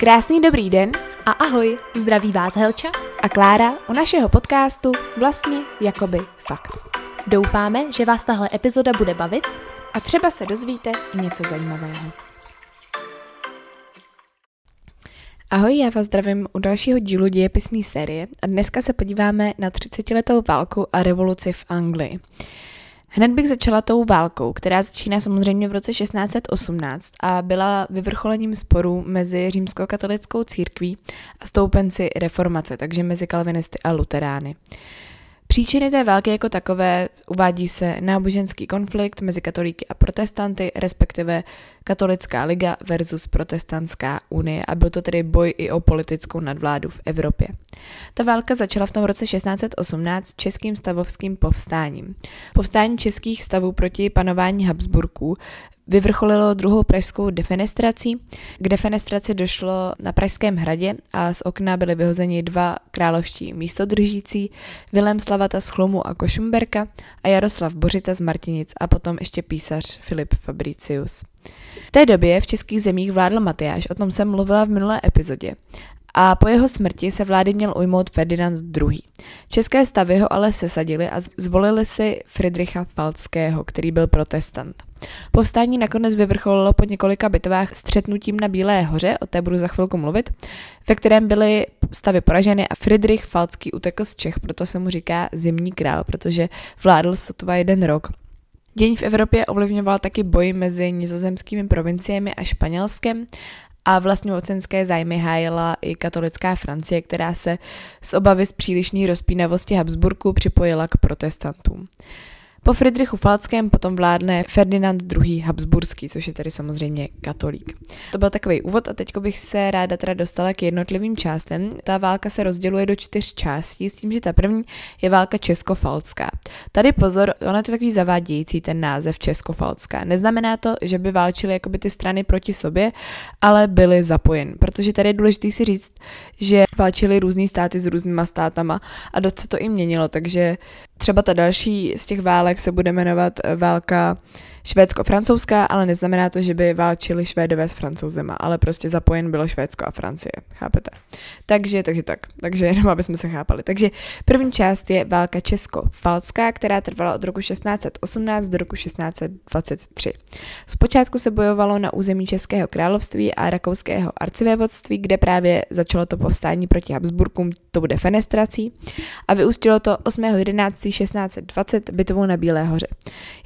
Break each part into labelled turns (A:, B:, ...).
A: Krásný dobrý den
B: A ahoj, zdraví vás Helča.
A: a Klára u našeho podcastu Vlastně jakoby fakt.
B: Doufáme, že vás tahle epizoda bude bavit.
A: A třeba se dozvíte i něco zajímavého. Ahoj, já vás zdravím u dalšího dílu dějepisné série a dneska se podíváme na 30-letou válku a revoluci v Anglii. Hned bych začala tou válkou, která začíná samozřejmě v roce 1618 a byla vyvrcholením sporů mezi římskokatolickou církví a stoupenci reformace, takže mezi kalvinisty a luterány. Příčiny té války jako takové uvádí se náboženský konflikt mezi katolíky a protestanty, respektive katolická liga versus protestantská unie a byl to tedy boj i o politickou nadvládu v Evropě. Ta válka začala v tom roce 1618 českým stavovským povstáním. Povstání českých stavů proti panování Habsburků vyvrcholilo druhou pražskou defenestrací. K defenestraci došlo na Pražském hradě a z okna byly vyhozeni dva královští místodržící, Vilém Slavata z Chlumu a Košumberka a Jaroslav Bořita z Martinic a potom ještě písař Filip Fabricius. V té době v českých zemích vládl Matyáš, o tom jsem mluvila v minulé epizodě. A po jeho smrti se vlády měl ujmout Ferdinand II. České stavy ho ale sesadili a zvolili si Friedricha Falckého, který byl protestant. Povstání nakonec vyvrcholilo po několika bitvách střetnutím na Bílé hoře, o té budu za chvilku mluvit, ve kterém byly stavy poraženy a Friedrich Falcký utekl z Čech, proto se mu říká zimní král, protože vládl sotva jeden rok. Dění v Evropě ovlivňoval taky boj mezi nizozemskými provinciemi a Španělskem a vlastně ocenské zájmy hájila i katolická Francie, která se z obavy z přílišné rozpínavosti Habsburku připojila k protestantům. Po Friedrichu Falckém potom vládne Ferdinand II. Habsburský, což je tedy samozřejmě katolík. To byl takový úvod a teď bych se ráda teda dostala k jednotlivým částem. Ta válka se rozděluje do čtyř částí, s tím, že ta první je válka českofalská. Tady pozor, ono je to takový zavádějící ten název českofalská. Neznamená to, že by válčily jakoby ty strany proti sobě, ale byly zapojen. Protože tady je důležité si říct, že válčily různý státy s různýma státama a dost se to i měnilo, takže třeba ta další z těch válek se bude jmenovat eh, válka švédsko-francouzská, ale neznamená to, že by válčili Švédové s francouzema, ale prostě zapojen bylo Švédsko a Francie, chápete? Takže, takže tak, takže jenom aby jsme se chápali. Takže první část je válka česko-falská, která trvala od roku 1618 do roku 1623. Zpočátku se bojovalo na území Českého království a rakouského arcivévodství, kde právě začalo to povstání proti Habsburkům, to bude fenestrací, a vyústilo to 8.11.1620 bitvou na Bílé hoře.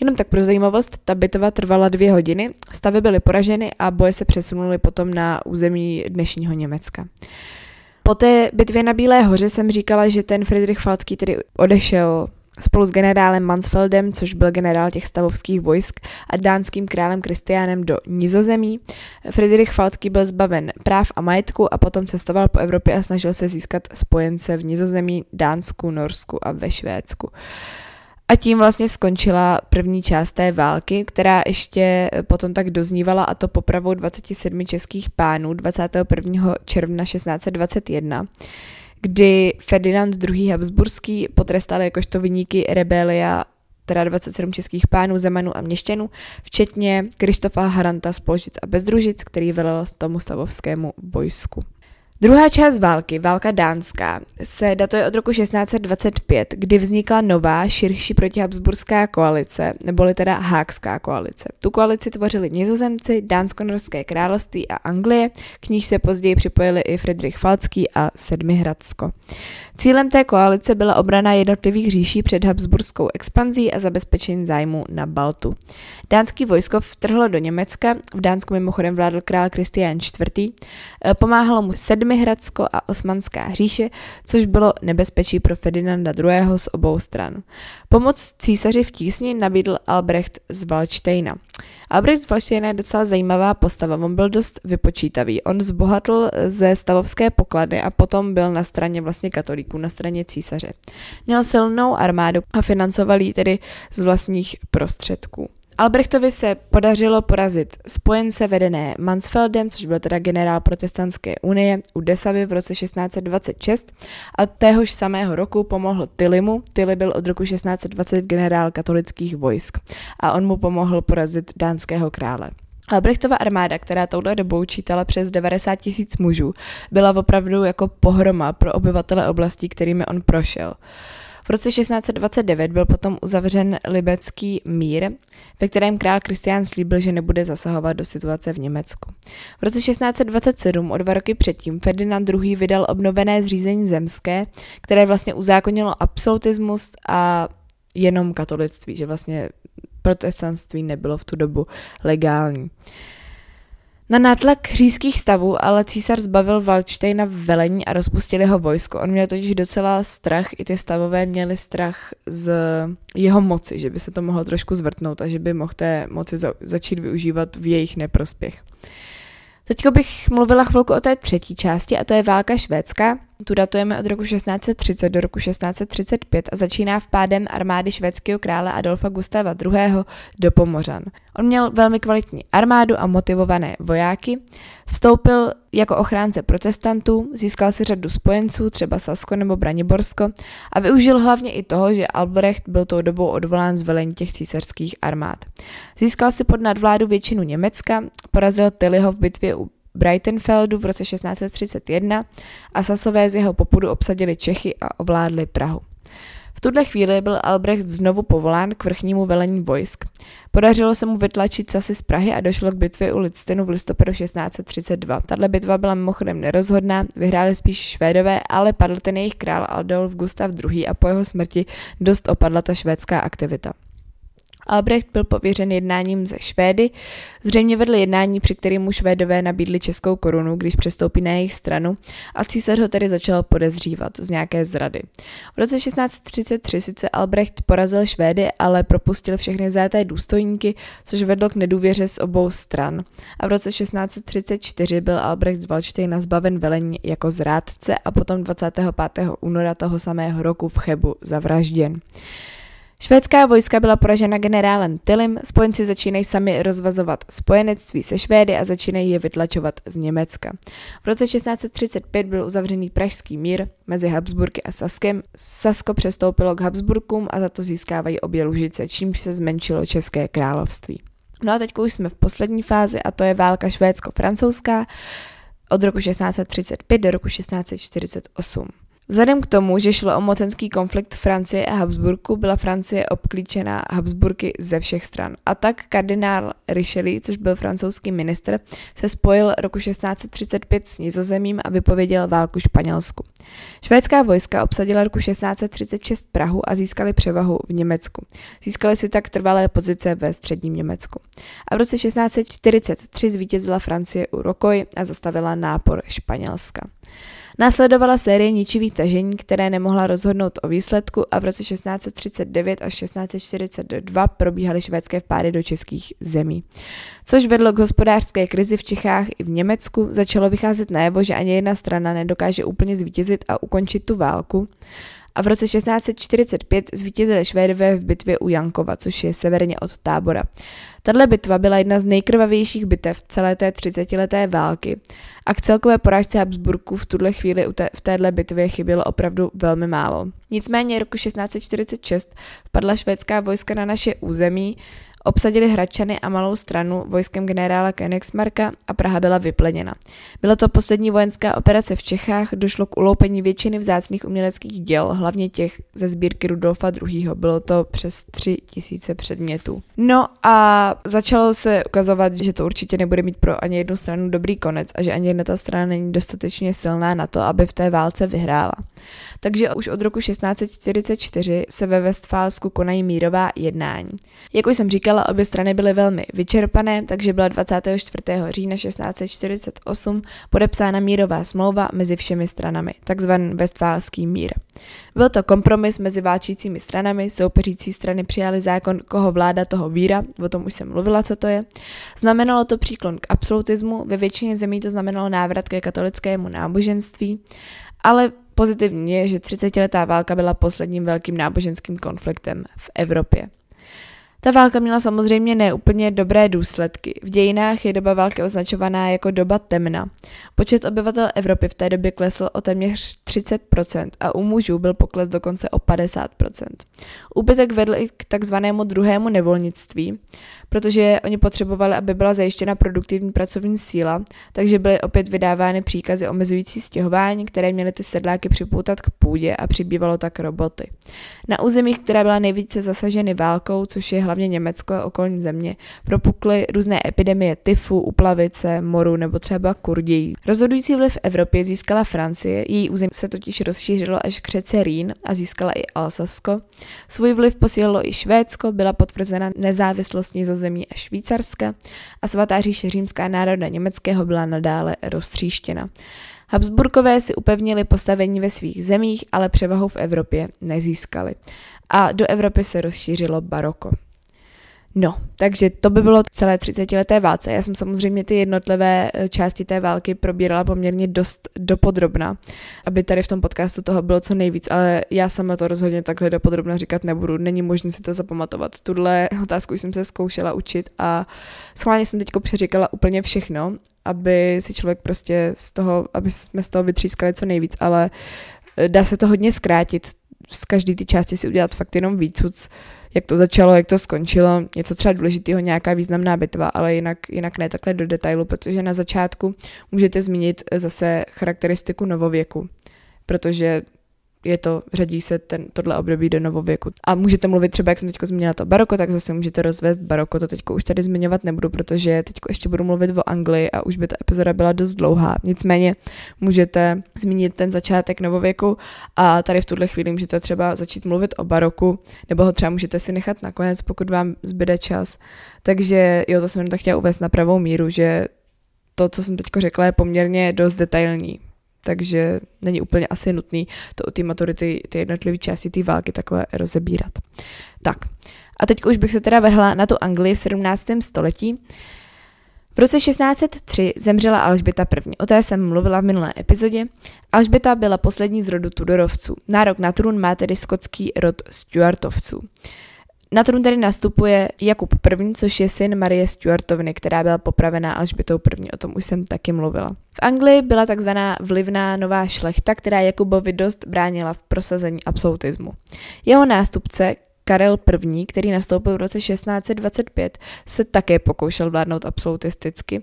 A: Jenom tak pro zajímavost, ta bitva trvala dvě hodiny, stavy byly poraženy a boje se přesunuly potom na území dnešního Německa. Po té bitvě na Bílé hoře jsem říkala, že ten Friedrich Falcký tedy odešel spolu s generálem Mansfeldem, což byl generál těch stavovských vojsk, a dánským králem Kristiánem do Nizozemí. Friedrich Falcký byl zbaven práv a majetku a potom cestoval po Evropě a snažil se získat spojence v Nizozemí, Dánsku, Norsku a ve Švédsku. A tím vlastně skončila první část té války, která ještě potom tak doznívala a to popravou 27 českých pánů 21. června 1621 kdy Ferdinand II. Habsburský potrestal jakožto vyníky rebelia teda 27 českých pánů, zemanů a měšťanů, včetně Krištofa Haranta z Polžic a Bezdružic, který velel tomu stavovskému vojsku. Druhá část války, válka dánská, se datuje od roku 1625, kdy vznikla nová, širší protihabsburská koalice, neboli teda Hákská koalice. Tu koalici tvořili nizozemci, Dánsko-Norské království a Anglie, k níž se později připojili i Friedrich Falcký a Sedmihradsko. Cílem té koalice byla obrana jednotlivých říší před habsburskou expanzí a zabezpečení zájmu na Baltu. Dánský vojsko vtrhlo do Německa, v Dánsku mimochodem vládl král Kristián IV. Pomáhalo mu Sedmihradsko a Osmanská říše, což bylo nebezpečí pro Ferdinanda II. z obou stran. Pomoc císaři v tísni nabídl Albrecht z Valštejna. Albrecht z Valštejna je docela zajímavá postava, on byl dost vypočítavý. On zbohatl ze stavovské poklady a potom byl na straně vlastně katolíků, na straně císaře. Měl silnou armádu a financoval ji tedy z vlastních prostředků. Albrechtovi se podařilo porazit spojence vedené Mansfeldem, což byl teda generál protestantské unie u Desavy v roce 1626 a téhož samého roku pomohl Tilimu. Tilly byl od roku 1620 generál katolických vojsk a on mu pomohl porazit dánského krále. Albrechtova armáda, která touhle dobou čítala přes 90 tisíc mužů, byla opravdu jako pohroma pro obyvatele oblastí, kterými on prošel. V roce 1629 byl potom uzavřen libecký mír, ve kterém král Kristián slíbil, že nebude zasahovat do situace v Německu. V roce 1627, o dva roky předtím, Ferdinand II. vydal obnovené zřízení zemské, které vlastně uzákonilo absolutismus a jenom katolictví, že vlastně protestantství nebylo v tu dobu legální. Na nátlak říjských stavů ale císař zbavil Valčtejna velení a rozpustil jeho vojsko. On měl totiž docela strach, i ty stavové měli strach z jeho moci, že by se to mohlo trošku zvrtnout a že by mohl té moci za- začít využívat v jejich neprospěch. Teď bych mluvila chvilku o té třetí části a to je válka švédská. Tu datujeme od roku 1630 do roku 1635 a začíná v pádem armády švédského krále Adolfa Gustava II. do Pomořan. On měl velmi kvalitní armádu a motivované vojáky, vstoupil jako ochránce protestantů, získal si řadu spojenců, třeba Sasko nebo Braniborsko, a využil hlavně i toho, že Albrecht byl tou dobou odvolán z velení těch císařských armád. Získal si pod nadvládu většinu Německa, porazil Tillyho v bitvě u Breitenfeldu v roce 1631 a Sasové z jeho popudu obsadili Čechy a ovládli Prahu. Tuhle chvíli byl Albrecht znovu povolán k vrchnímu velení vojsk. Podařilo se mu vytlačit Sasy z Prahy a došlo k bitvě u Lidstenu v listopadu 1632. Tato bitva byla mimochodem nerozhodná, vyhráli spíš Švédové, ale padl ten jejich král Adolf Gustav II. a po jeho smrti dost opadla ta švédská aktivita. Albrecht byl pověřen jednáním ze Švédy, zřejmě vedl jednání, při kterém mu Švédové nabídli českou korunu, když přestoupí na jejich stranu a císař ho tedy začal podezřívat z nějaké zrady. V roce 1633 sice Albrecht porazil Švédy, ale propustil všechny záté důstojníky, což vedlo k nedůvěře z obou stran. A v roce 1634 byl Albrecht z Valštejna zbaven velení jako zrádce a potom 25. února toho samého roku v Chebu zavražděn. Švédská vojska byla poražena generálem Tillim, spojenci začínají sami rozvazovat spojenectví se Švédy a začínají je vytlačovat z Německa. V roce 1635 byl uzavřený pražský mír mezi Habsburky a Saskem. Sasko přestoupilo k Habsburkům a za to získávají obě Lužice, čímž se zmenšilo České království. No a teď už jsme v poslední fázi a to je válka švédsko-francouzská od roku 1635 do roku 1648. Vzhledem k tomu, že šlo o mocenský konflikt Francie a Habsburku, byla Francie obklíčena Habsburky ze všech stran. A tak kardinál Richelieu, což byl francouzský ministr, se spojil roku 1635 s Nizozemím a vypověděl válku Španělsku. Švédská vojska obsadila roku 1636 Prahu a získali převahu v Německu. Získali si tak trvalé pozice ve středním Německu. A v roce 1643 zvítězila Francie u Rokoj a zastavila nápor Španělska. Následovala série ničivých tažení, které nemohla rozhodnout o výsledku a v roce 1639 až 1642 probíhaly švédské vpády do českých zemí. Což vedlo k hospodářské krizi v Čechách i v Německu, začalo vycházet najevo, že ani jedna strana nedokáže úplně zvítězit a ukončit tu válku a v roce 1645 zvítězili Švédové v bitvě u Jankova, což je severně od tábora. Tato bitva byla jedna z nejkrvavějších bitev celé té 30-leté války a k celkové porážce Habsburků v tuhle chvíli v téhle bitvě chybělo opravdu velmi málo. Nicméně roku 1646 padla švédská vojska na naše území Obsadili Hradčany a malou stranu vojskem generála Königsmarka a Praha byla vypleněna. Byla to poslední vojenská operace v Čechách, došlo k uloupení většiny vzácných uměleckých děl, hlavně těch ze sbírky Rudolfa II. Bylo to přes tři tisíce předmětů. No a začalo se ukazovat, že to určitě nebude mít pro ani jednu stranu dobrý konec a že ani jedna ta strana není dostatečně silná na to, aby v té válce vyhrála takže už od roku 1644 se ve Westfálsku konají mírová jednání. Jak už jsem říkala, obě strany byly velmi vyčerpané, takže byla 24. října 1648 podepsána mírová smlouva mezi všemi stranami, takzvaný Westfálský mír. Byl to kompromis mezi válčícími stranami, soupeřící strany přijali zákon koho vláda toho víra, o tom už jsem mluvila, co to je. Znamenalo to příklon k absolutismu, ve většině zemí to znamenalo návrat ke katolickému náboženství, ale Pozitivní je, že 30-letá válka byla posledním velkým náboženským konfliktem v Evropě. Ta válka měla samozřejmě neúplně dobré důsledky. V dějinách je doba války označovaná jako doba temna. Počet obyvatel Evropy v té době klesl o téměř 30% a u mužů byl pokles dokonce o 50%. Úbytek vedl i k takzvanému druhému nevolnictví, protože oni potřebovali, aby byla zajištěna produktivní pracovní síla, takže byly opět vydávány příkazy omezující stěhování, které měly ty sedláky připoutat k půdě a přibývalo tak roboty. Na územích, která byla nejvíce zasaženy válkou, což je hlavně Německo a okolní země, propukly různé epidemie tyfu, uplavice, moru nebo třeba kurdějí. Rozhodující vliv v Evropě získala Francie, její území se totiž rozšířilo až k řece Rýn a získala i Alsasko. Svůj vliv posílilo i Švédsko, byla potvrzena nezávislost Nizozemí a Švýcarska a svatá říše římská národa německého byla nadále roztříštěna. Habsburkové si upevnili postavení ve svých zemích, ale převahu v Evropě nezískali. A do Evropy se rozšířilo baroko. No, takže to by bylo celé 30-leté válce. Já jsem samozřejmě ty jednotlivé eh, části té války probírala poměrně dost dopodrobna, aby tady v tom podcastu toho bylo co nejvíc, ale já sama to rozhodně takhle dopodrobna říkat nebudu. Není možné si to zapamatovat. Tuhle otázku jsem se zkoušela učit a schválně jsem teď přeříkala úplně všechno, aby si člověk prostě z toho, aby jsme z toho vytřískali co nejvíc, ale eh, dá se to hodně zkrátit. Z každé ty části si udělat fakt jenom výcuc, jak to začalo, jak to skončilo, něco třeba důležitého, nějaká významná bitva, ale jinak, jinak ne takhle do detailu, protože na začátku můžete zmínit zase charakteristiku novověku, protože je to, řadí se ten, tohle období do novověku. A můžete mluvit třeba, jak jsem teď zmínila to baroko, tak zase můžete rozvést baroko. To teď už tady zmiňovat nebudu, protože teď ještě budu mluvit o Anglii a už by ta epizoda byla dost dlouhá. Nicméně můžete zmínit ten začátek novověku a tady v tuhle chvíli můžete třeba začít mluvit o baroku, nebo ho třeba můžete si nechat nakonec, pokud vám zbyde čas. Takže jo, to jsem jen tak chtěla uvést na pravou míru, že to, co jsem teď řekla, je poměrně dost detailní takže není úplně asi nutný to u té maturity, ty jednotlivé části té války takhle rozebírat. Tak, a teď už bych se teda vrhla na tu Anglii v 17. století. V roce 1603 zemřela Alžběta I. O té jsem mluvila v minulé epizodě. Alžběta byla poslední z rodu Tudorovců. Nárok na trůn má tedy skotský rod Stuartovců. Na trůn tedy nastupuje Jakub I., což je syn Marie Stuartovny, která byla popravená Alžbětou I. O tom už jsem taky mluvila. V Anglii byla takzvaná vlivná nová šlechta, která Jakubovi dost bránila v prosazení absolutismu. Jeho nástupce, Karel I., který nastoupil v roce 1625, se také pokoušel vládnout absolutisticky,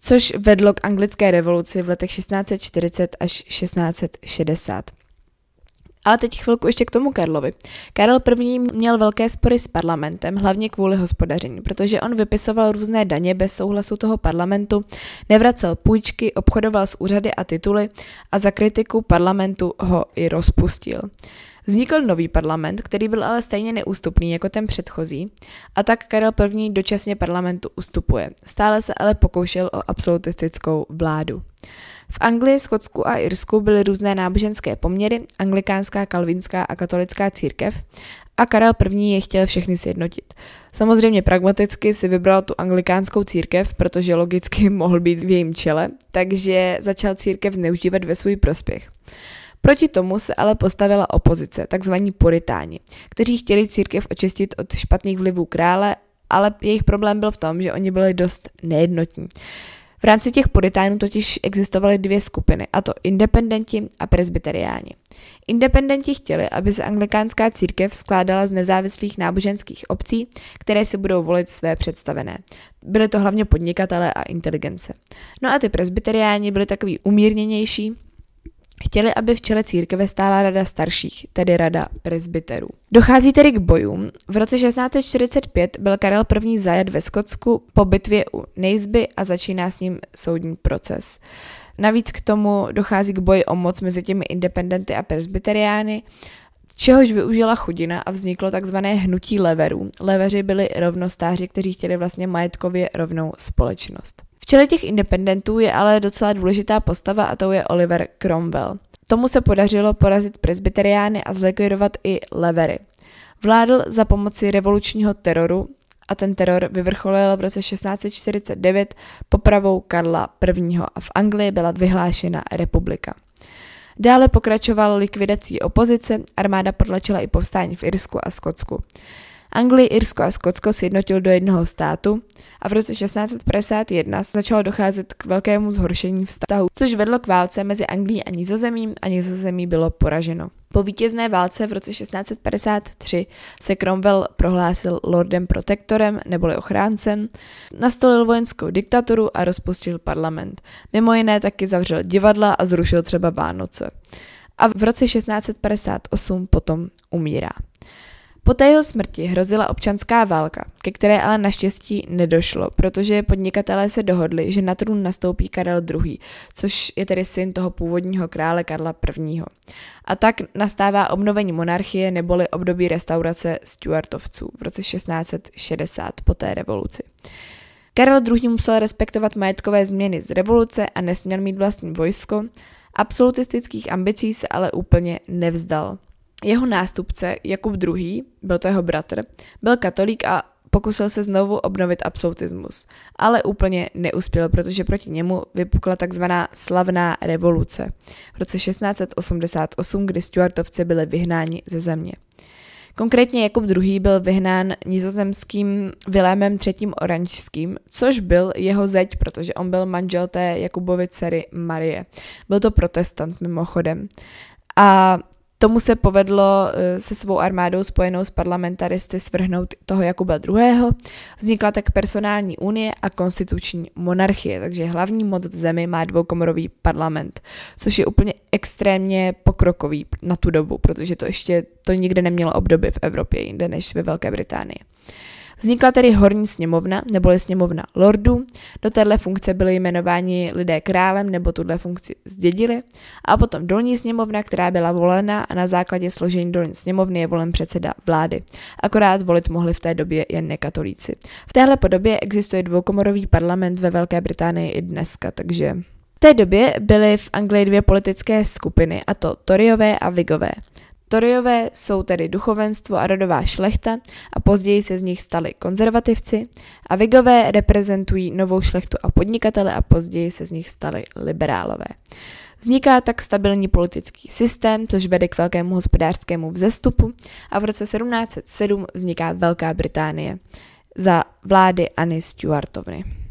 A: což vedlo k anglické revoluci v letech 1640 až 1660. Ale teď chvilku ještě k tomu Karlovi. Karel I. měl velké spory s parlamentem, hlavně kvůli hospodaření, protože on vypisoval různé daně bez souhlasu toho parlamentu, nevracel půjčky, obchodoval s úřady a tituly a za kritiku parlamentu ho i rozpustil. Vznikl nový parlament, který byl ale stejně neústupný jako ten předchozí, a tak Karel I. dočasně parlamentu ustupuje. Stále se ale pokoušel o absolutistickou vládu. V Anglii, Skotsku a Irsku byly různé náboženské poměry, anglikánská, kalvinská a katolická církev a Karel I. je chtěl všechny sjednotit. Samozřejmě pragmaticky si vybral tu anglikánskou církev, protože logicky mohl být v jejím čele, takže začal církev zneužívat ve svůj prospěch. Proti tomu se ale postavila opozice, takzvaní puritáni, kteří chtěli církev očistit od špatných vlivů krále, ale jejich problém byl v tom, že oni byli dost nejednotní. V rámci těch puritánů totiž existovaly dvě skupiny, a to independenti a presbyteriáni. Independenti chtěli, aby se anglikánská církev skládala z nezávislých náboženských obcí, které si budou volit své představené. Byly to hlavně podnikatelé a inteligence. No a ty presbyteriáni byli takový umírněnější, Chtěli, aby v čele církve stála rada starších, tedy rada presbyterů. Dochází tedy k bojům. V roce 1645 byl Karel I. zajat ve Skotsku po bitvě u Nejzby a začíná s ním soudní proces. Navíc k tomu dochází k boji o moc mezi těmi independenty a presbyteriány, čehož využila chudina a vzniklo takzvané hnutí leverů. Leveři byli rovnostáři, kteří chtěli vlastně majetkově rovnou společnost. V čele těch independentů je ale docela důležitá postava a to je Oliver Cromwell. Tomu se podařilo porazit presbyteriány a zlikvidovat i levery. Vládl za pomoci revolučního teroru a ten teror vyvrcholil v roce 1649 popravou Karla I. a v Anglii byla vyhlášena republika. Dále pokračoval likvidací opozice, armáda podlačila i povstání v Irsku a Skotsku. Anglii, Irsko a Skotsko sjednotil do jednoho státu a v roce 1651 začalo docházet k velkému zhoršení vztahu, což vedlo k válce mezi Anglií a Nizozemím a Nizozemí bylo poraženo. Po vítězné válce v roce 1653 se Cromwell prohlásil lordem protektorem neboli ochráncem, nastolil vojenskou diktaturu a rozpustil parlament. Mimo jiné taky zavřel divadla a zrušil třeba Vánoce. A v roce 1658 potom umírá. Po té jeho smrti hrozila občanská válka, ke které ale naštěstí nedošlo, protože podnikatelé se dohodli, že na trůn nastoupí Karel II., což je tedy syn toho původního krále Karla I. A tak nastává obnovení monarchie neboli období restaurace Stuartovců v roce 1660 po té revoluci. Karel II. musel respektovat majetkové změny z revoluce a nesměl mít vlastní vojsko, absolutistických ambicí se ale úplně nevzdal. Jeho nástupce, Jakub II., byl to jeho bratr, byl katolík a pokusil se znovu obnovit absolutismus, ale úplně neuspěl, protože proti němu vypukla takzvaná slavná revoluce v roce 1688, kdy Stuartovci byli vyhnáni ze země. Konkrétně Jakub II. byl vyhnán nizozemským Vilémem III. Oranžským, což byl jeho zeď, protože on byl manžel té Jakubovy dcery Marie. Byl to protestant mimochodem. A Tomu se povedlo eh, se svou armádou spojenou s parlamentaristy svrhnout toho Jakuba II. Vznikla tak personální unie a konstituční monarchie, takže hlavní moc v zemi má dvoukomorový parlament, což je úplně extrémně pokrokový na tu dobu, protože to ještě to nikdy nemělo obdoby v Evropě jinde než ve Velké Británii. Vznikla tedy horní sněmovna, neboli sněmovna lordů. Do téhle funkce byly jmenováni lidé králem nebo tuhle funkci zdědili. A potom dolní sněmovna, která byla volena a na základě složení dolní sněmovny je volen předseda vlády. Akorát volit mohli v té době jen nekatolíci. V téhle podobě existuje dvoukomorový parlament ve Velké Británii i dneska, takže v té době byly v Anglii dvě politické skupiny, a to Toryové a Vigové. Toryové jsou tedy duchovenstvo a rodová šlechta a později se z nich stali konzervativci a Vigové reprezentují novou šlechtu a podnikatele a později se z nich stali liberálové. Vzniká tak stabilní politický systém, což vede k velkému hospodářskému vzestupu a v roce 1707 vzniká Velká Británie za vlády Anny Stuartovny.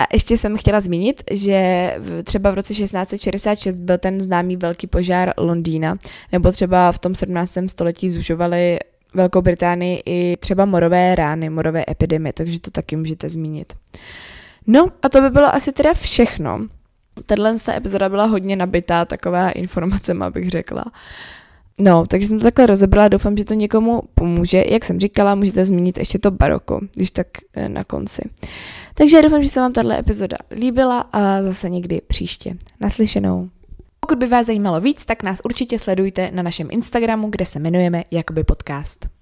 A: A ještě jsem chtěla zmínit, že třeba v roce 1666 byl ten známý velký požár Londýna, nebo třeba v tom 17. století zužovali Velkou Británii i třeba morové rány, morové epidemie, takže to taky můžete zmínit. No a to by bylo asi teda všechno. Tahle epizoda byla hodně nabitá taková informacema, bych řekla. No, takže jsem to takhle rozebrala, doufám, že to někomu pomůže. Jak jsem říkala, můžete zmínit ještě to baroko, když tak eh, na konci. Takže doufám, že se vám tato epizoda líbila a zase někdy příště. Naslyšenou. Pokud by vás zajímalo víc, tak nás určitě sledujte na našem Instagramu, kde se jmenujeme Jakoby podcast.